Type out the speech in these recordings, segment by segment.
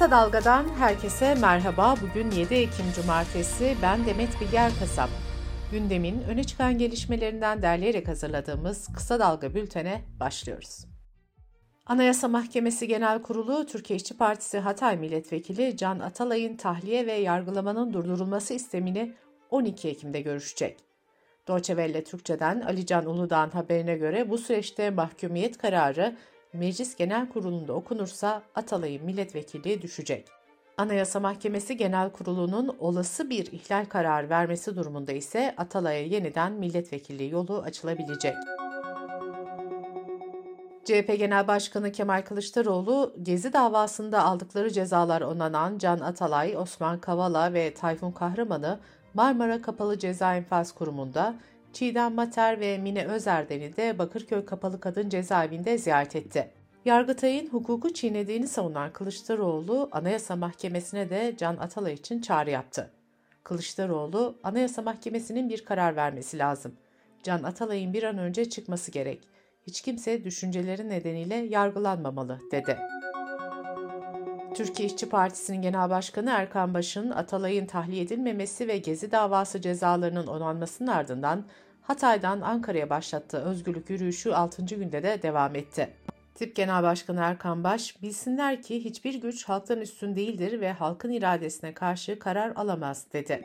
Kısa Dalga'dan herkese merhaba. Bugün 7 Ekim Cumartesi. Ben Demet Bilger Kasap. Gündemin öne çıkan gelişmelerinden derleyerek hazırladığımız Kısa Dalga bültene başlıyoruz. Anayasa Mahkemesi Genel Kurulu, Türkiye İşçi Partisi Hatay Milletvekili Can Atalay'ın tahliye ve yargılamanın durdurulması istemini 12 Ekim'de görüşecek. Deutsche Türkçe'den Ali Can Uludağ'ın haberine göre bu süreçte mahkumiyet kararı Meclis Genel Kurulu'nda okunursa Atalay'ın milletvekilliği düşecek. Anayasa Mahkemesi Genel Kurulu'nun olası bir ihlal kararı vermesi durumunda ise Atalay'a yeniden milletvekilliği yolu açılabilecek. CHP Genel Başkanı Kemal Kılıçdaroğlu, Gezi davasında aldıkları cezalar onanan Can Atalay, Osman Kavala ve Tayfun Kahraman'ı Marmara Kapalı Ceza İnfaz Kurumu'nda, Çiğdem Mater ve Mine Özerden'i de Bakırköy Kapalı Kadın Cezaevinde ziyaret etti. Yargıtay'ın hukuku çiğnediğini savunan Kılıçdaroğlu, Anayasa Mahkemesi'ne de Can Atalay için çağrı yaptı. Kılıçdaroğlu, Anayasa Mahkemesi'nin bir karar vermesi lazım. Can Atalay'ın bir an önce çıkması gerek. Hiç kimse düşünceleri nedeniyle yargılanmamalı, dedi. Türkiye İşçi Partisi'nin Genel Başkanı Erkan Baş'ın Atalay'ın tahliye edilmemesi ve Gezi davası cezalarının onanmasının ardından Hatay'dan Ankara'ya başlattığı özgürlük yürüyüşü 6. günde de devam etti. Tip Genel Başkanı Erkan Baş, bilsinler ki hiçbir güç halktan üstün değildir ve halkın iradesine karşı karar alamaz dedi.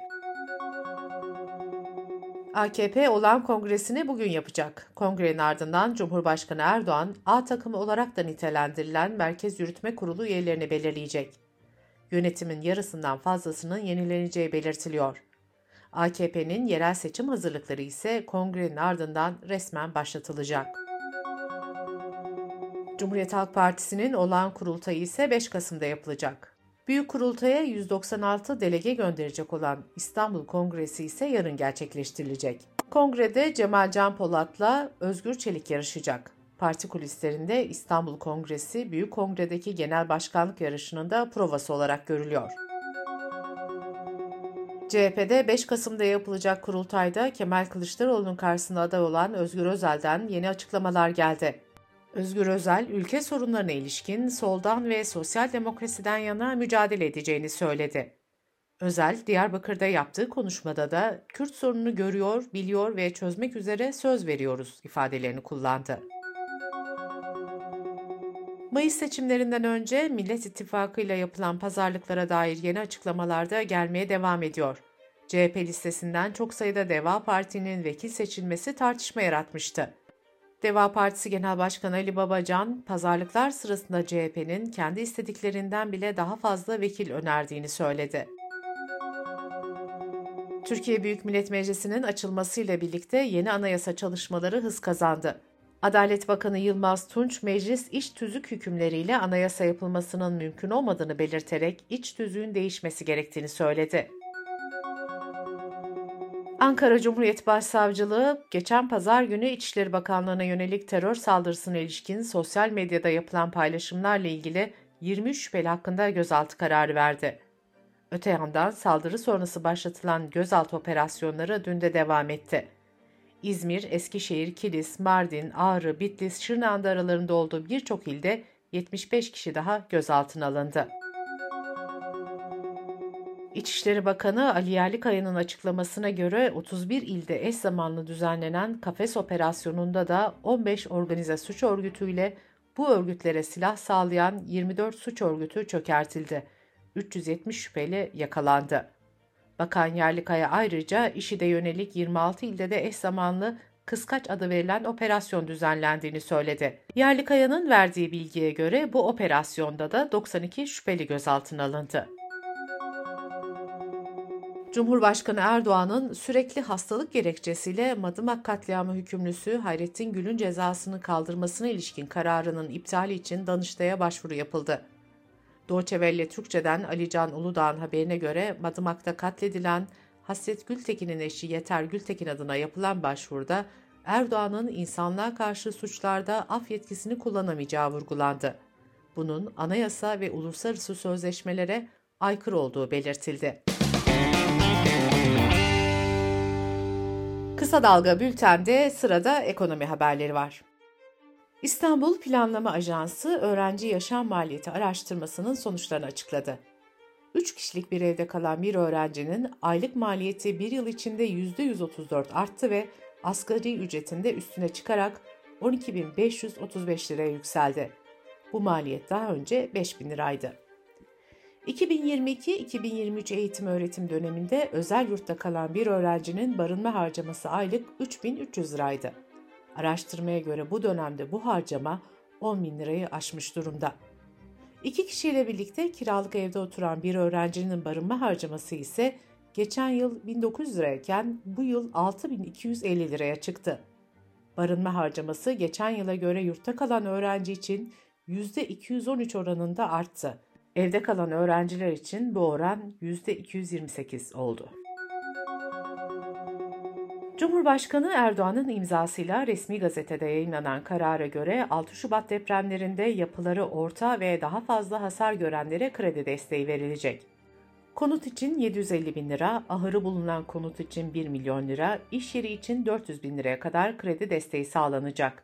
AKP olan kongresini bugün yapacak. Kongrenin ardından Cumhurbaşkanı Erdoğan, A takımı olarak da nitelendirilen Merkez Yürütme Kurulu üyelerini belirleyecek. Yönetimin yarısından fazlasının yenileneceği belirtiliyor. AKP'nin yerel seçim hazırlıkları ise kongrenin ardından resmen başlatılacak. Cumhuriyet Halk Partisi'nin olağan kurultayı ise 5 Kasım'da yapılacak. Büyük Kurultay'a 196 delege gönderecek olan İstanbul Kongresi ise yarın gerçekleştirilecek. Kongrede Cemal Can Polat'la Özgür Çelik yarışacak. Parti kulislerinde İstanbul Kongresi Büyük Kongre'deki genel başkanlık yarışının da provası olarak görülüyor. CHP'de 5 Kasım'da yapılacak kurultayda Kemal Kılıçdaroğlu'nun karşısında aday olan Özgür Özel'den yeni açıklamalar geldi. Özgür Özel, ülke sorunlarına ilişkin soldan ve sosyal demokrasiden yana mücadele edeceğini söyledi. Özel, Diyarbakır'da yaptığı konuşmada da Kürt sorununu görüyor, biliyor ve çözmek üzere söz veriyoruz ifadelerini kullandı. Mayıs seçimlerinden önce Millet İttifakı ile yapılan pazarlıklara dair yeni açıklamalar da gelmeye devam ediyor. CHP listesinden çok sayıda Deva Parti'nin vekil seçilmesi tartışma yaratmıştı. Deva Partisi Genel Başkanı Ali Babacan, pazarlıklar sırasında CHP'nin kendi istediklerinden bile daha fazla vekil önerdiğini söyledi. Türkiye Büyük Millet Meclisi'nin açılmasıyla birlikte yeni anayasa çalışmaları hız kazandı. Adalet Bakanı Yılmaz Tunç, meclis iç tüzük hükümleriyle anayasa yapılmasının mümkün olmadığını belirterek iç tüzüğün değişmesi gerektiğini söyledi. Ankara Cumhuriyet Başsavcılığı geçen pazar günü İçişleri Bakanlığı'na yönelik terör saldırısına ilişkin sosyal medyada yapılan paylaşımlarla ilgili 20 şüpheli hakkında gözaltı kararı verdi. Öte yandan saldırı sonrası başlatılan gözaltı operasyonları dün de devam etti. İzmir, Eskişehir, Kilis, Mardin, Ağrı, Bitlis, Şırnak'ın aralarında olduğu birçok ilde 75 kişi daha gözaltına alındı. İçişleri Bakanı Ali Yerlikaya'nın açıklamasına göre 31 ilde eş zamanlı düzenlenen kafes operasyonunda da 15 organize suç örgütüyle bu örgütlere silah sağlayan 24 suç örgütü çökertildi. 370 şüpheli yakalandı. Bakan Yerlikaya ayrıca IŞİD'e yönelik 26 ilde de eş zamanlı Kıskaç adı verilen operasyon düzenlendiğini söyledi. Yerlikaya'nın verdiği bilgiye göre bu operasyonda da 92 şüpheli gözaltına alındı. Cumhurbaşkanı Erdoğan'ın sürekli hastalık gerekçesiyle Madımak katliamı hükümlüsü Hayrettin Gül'ün cezasını kaldırmasına ilişkin kararının iptali için Danıştay'a başvuru yapıldı. Doğçe Welle Türkçe'den Ali Can Uludağ'ın haberine göre Madımak'ta katledilen Hasret Gültekin'in eşi Yeter Gültekin adına yapılan başvuruda Erdoğan'ın insanlığa karşı suçlarda af yetkisini kullanamayacağı vurgulandı. Bunun anayasa ve uluslararası sözleşmelere aykırı olduğu belirtildi. Kısa Dalga Bülten'de sırada ekonomi haberleri var. İstanbul Planlama Ajansı öğrenci yaşam maliyeti araştırmasının sonuçlarını açıkladı. 3 kişilik bir evde kalan bir öğrencinin aylık maliyeti bir yıl içinde %134 arttı ve asgari ücretinde üstüne çıkarak 12.535 liraya yükseldi. Bu maliyet daha önce 5.000 liraydı. 2022-2023 eğitim öğretim döneminde özel yurtta kalan bir öğrencinin barınma harcaması aylık 3300 liraydı. Araştırmaya göre bu dönemde bu harcama 10 bin lirayı aşmış durumda. İki kişiyle birlikte kiralık evde oturan bir öğrencinin barınma harcaması ise geçen yıl 1900 lirayken bu yıl 6250 liraya çıktı. Barınma harcaması geçen yıla göre yurtta kalan öğrenci için %213 oranında arttı. Evde kalan öğrenciler için bu oran %228 oldu. Cumhurbaşkanı Erdoğan'ın imzasıyla resmi gazetede yayınlanan karara göre 6 Şubat depremlerinde yapıları orta ve daha fazla hasar görenlere kredi desteği verilecek. Konut için 750 bin lira, ahırı bulunan konut için 1 milyon lira, iş yeri için 400 bin liraya kadar kredi desteği sağlanacak.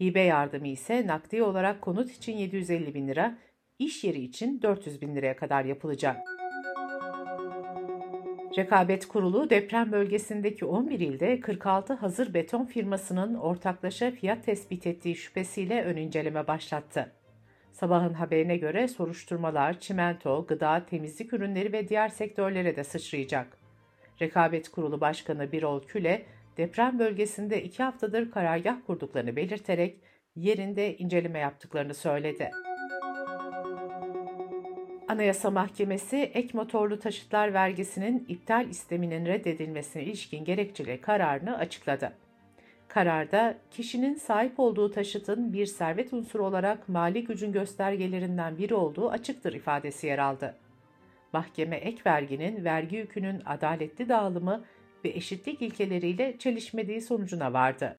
Hibe yardımı ise nakdi olarak konut için 750 bin lira, iş yeri için 400 bin liraya kadar yapılacak. Rekabet Kurulu deprem bölgesindeki 11 ilde 46 hazır beton firmasının ortaklaşa fiyat tespit ettiği şüphesiyle ön inceleme başlattı. Sabahın haberine göre soruşturmalar çimento, gıda, temizlik ürünleri ve diğer sektörlere de sıçrayacak. Rekabet Kurulu Başkanı Birol Küle, deprem bölgesinde iki haftadır karargah kurduklarını belirterek yerinde inceleme yaptıklarını söyledi. Anayasa Mahkemesi ek motorlu taşıtlar vergisinin iptal isteminin reddedilmesine ilişkin gerekçeli kararını açıkladı. Kararda kişinin sahip olduğu taşıtın bir servet unsuru olarak mali gücün göstergelerinden biri olduğu açıktır ifadesi yer aldı. Mahkeme ek verginin vergi yükünün adaletli dağılımı ve eşitlik ilkeleriyle çelişmediği sonucuna vardı.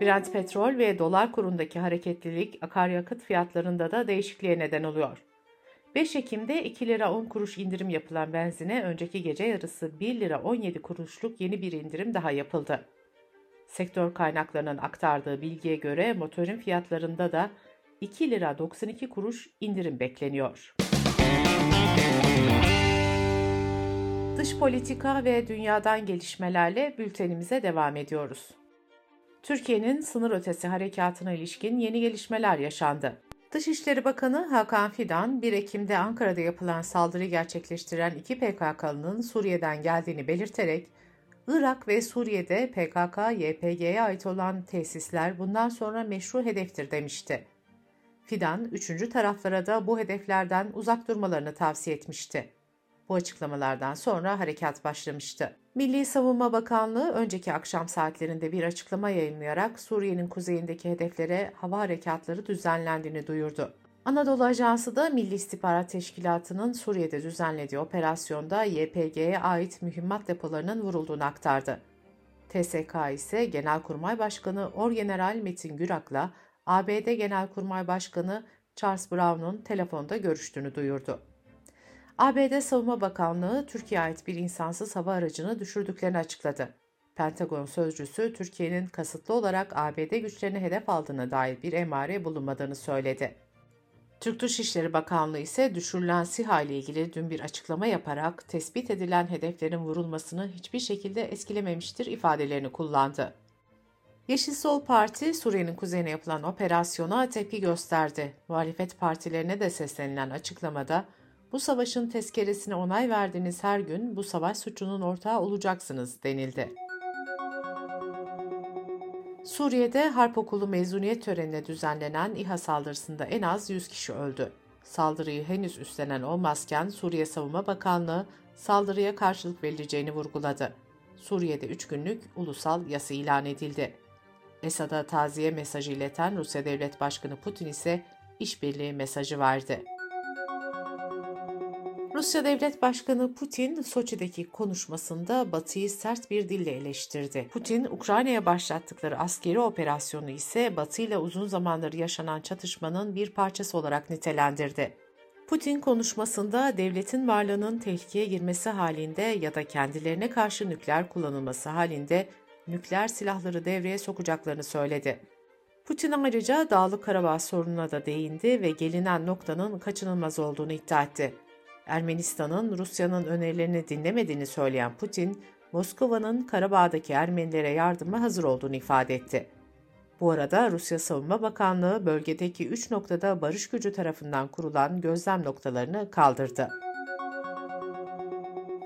Brent petrol ve dolar kurundaki hareketlilik akaryakıt fiyatlarında da değişikliğe neden oluyor. 5 Ekim'de 2 lira 10 kuruş indirim yapılan benzine önceki gece yarısı 1 lira 17 kuruşluk yeni bir indirim daha yapıldı. Sektör kaynaklarının aktardığı bilgiye göre motorun fiyatlarında da 2 lira 92 kuruş indirim bekleniyor. Dış politika ve dünyadan gelişmelerle bültenimize devam ediyoruz. Türkiye'nin sınır ötesi harekatına ilişkin yeni gelişmeler yaşandı. Dışişleri Bakanı Hakan Fidan, 1 Ekim'de Ankara'da yapılan saldırı gerçekleştiren iki PKK'nın Suriye'den geldiğini belirterek, Irak ve Suriye'de PKK-YPG'ye ait olan tesisler bundan sonra meşru hedeftir demişti. Fidan, üçüncü taraflara da bu hedeflerden uzak durmalarını tavsiye etmişti. Bu açıklamalardan sonra harekat başlamıştı. Milli Savunma Bakanlığı önceki akşam saatlerinde bir açıklama yayınlayarak Suriye'nin kuzeyindeki hedeflere hava harekatları düzenlendiğini duyurdu. Anadolu Ajansı da Milli İstihbarat Teşkilatı'nın Suriye'de düzenlediği operasyonda YPG'ye ait mühimmat depolarının vurulduğunu aktardı. TSK ise Genelkurmay Başkanı Orgeneral Metin Gürak'la ABD Genelkurmay Başkanı Charles Brown'un telefonda görüştüğünü duyurdu. ABD Savunma Bakanlığı Türkiye'ye ait bir insansız hava aracını düşürdüklerini açıkladı. Pentagon sözcüsü Türkiye'nin kasıtlı olarak ABD güçlerini hedef aldığına dair bir emare bulunmadığını söyledi. Türk Dışişleri Bakanlığı ise düşürülen SİHA ile ilgili dün bir açıklama yaparak tespit edilen hedeflerin vurulmasını hiçbir şekilde etkilememiştir ifadelerini kullandı. Yeşil Sol Parti, Suriye'nin kuzeyine yapılan operasyona tepki gösterdi. Muhalefet partilerine de seslenilen açıklamada, bu savaşın tezkeresine onay verdiğiniz her gün bu savaş suçunun ortağı olacaksınız denildi. Suriye'de Harp Okulu mezuniyet törenine düzenlenen İHA saldırısında en az 100 kişi öldü. Saldırıyı henüz üstlenen olmazken Suriye Savunma Bakanlığı saldırıya karşılık verileceğini vurguladı. Suriye'de 3 günlük ulusal yası ilan edildi. Esad'a taziye mesajı ileten Rusya Devlet Başkanı Putin ise işbirliği mesajı verdi. Rusya Devlet Başkanı Putin, Soçi'deki konuşmasında Batı'yı sert bir dille eleştirdi. Putin, Ukrayna'ya başlattıkları askeri operasyonu ise Batı ile uzun zamandır yaşanan çatışmanın bir parçası olarak nitelendirdi. Putin konuşmasında devletin varlığının tehlikeye girmesi halinde ya da kendilerine karşı nükleer kullanılması halinde nükleer silahları devreye sokacaklarını söyledi. Putin ayrıca Dağlık Karabağ sorununa da değindi ve gelinen noktanın kaçınılmaz olduğunu iddia etti. Ermenistan'ın Rusya'nın önerilerini dinlemediğini söyleyen Putin, Moskova'nın Karabağ'daki Ermenilere yardıma hazır olduğunu ifade etti. Bu arada Rusya Savunma Bakanlığı bölgedeki 3 noktada barış gücü tarafından kurulan gözlem noktalarını kaldırdı.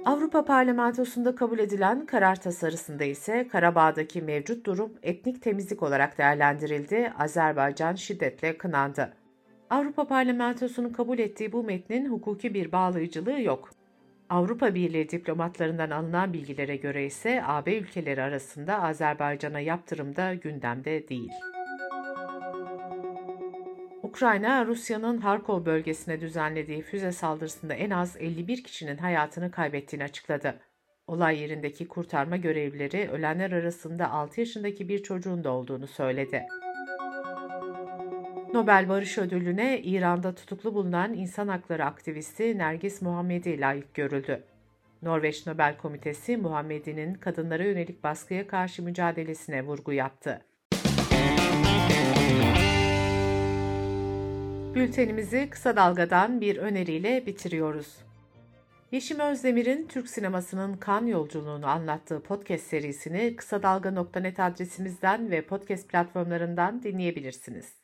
Avrupa Parlamentosu'nda kabul edilen karar tasarısında ise Karabağ'daki mevcut durum etnik temizlik olarak değerlendirildi, Azerbaycan şiddetle kınandı. Avrupa Parlamentosu'nun kabul ettiği bu metnin hukuki bir bağlayıcılığı yok. Avrupa Birliği diplomatlarından alınan bilgilere göre ise AB ülkeleri arasında Azerbaycan'a yaptırım da gündemde değil. Ukrayna, Rusya'nın Harkov bölgesine düzenlediği füze saldırısında en az 51 kişinin hayatını kaybettiğini açıkladı. Olay yerindeki kurtarma görevlileri ölenler arasında 6 yaşındaki bir çocuğun da olduğunu söyledi. Nobel Barış Ödülü'ne İran'da tutuklu bulunan insan hakları aktivisti Nergis Muhammedi layık görüldü. Norveç Nobel Komitesi Muhammedi'nin kadınlara yönelik baskıya karşı mücadelesine vurgu yaptı. Bültenimizi kısa dalgadan bir öneriyle bitiriyoruz. Yeşim Özdemir'in Türk sinemasının kan yolculuğunu anlattığı podcast serisini kısa dalga.net adresimizden ve podcast platformlarından dinleyebilirsiniz.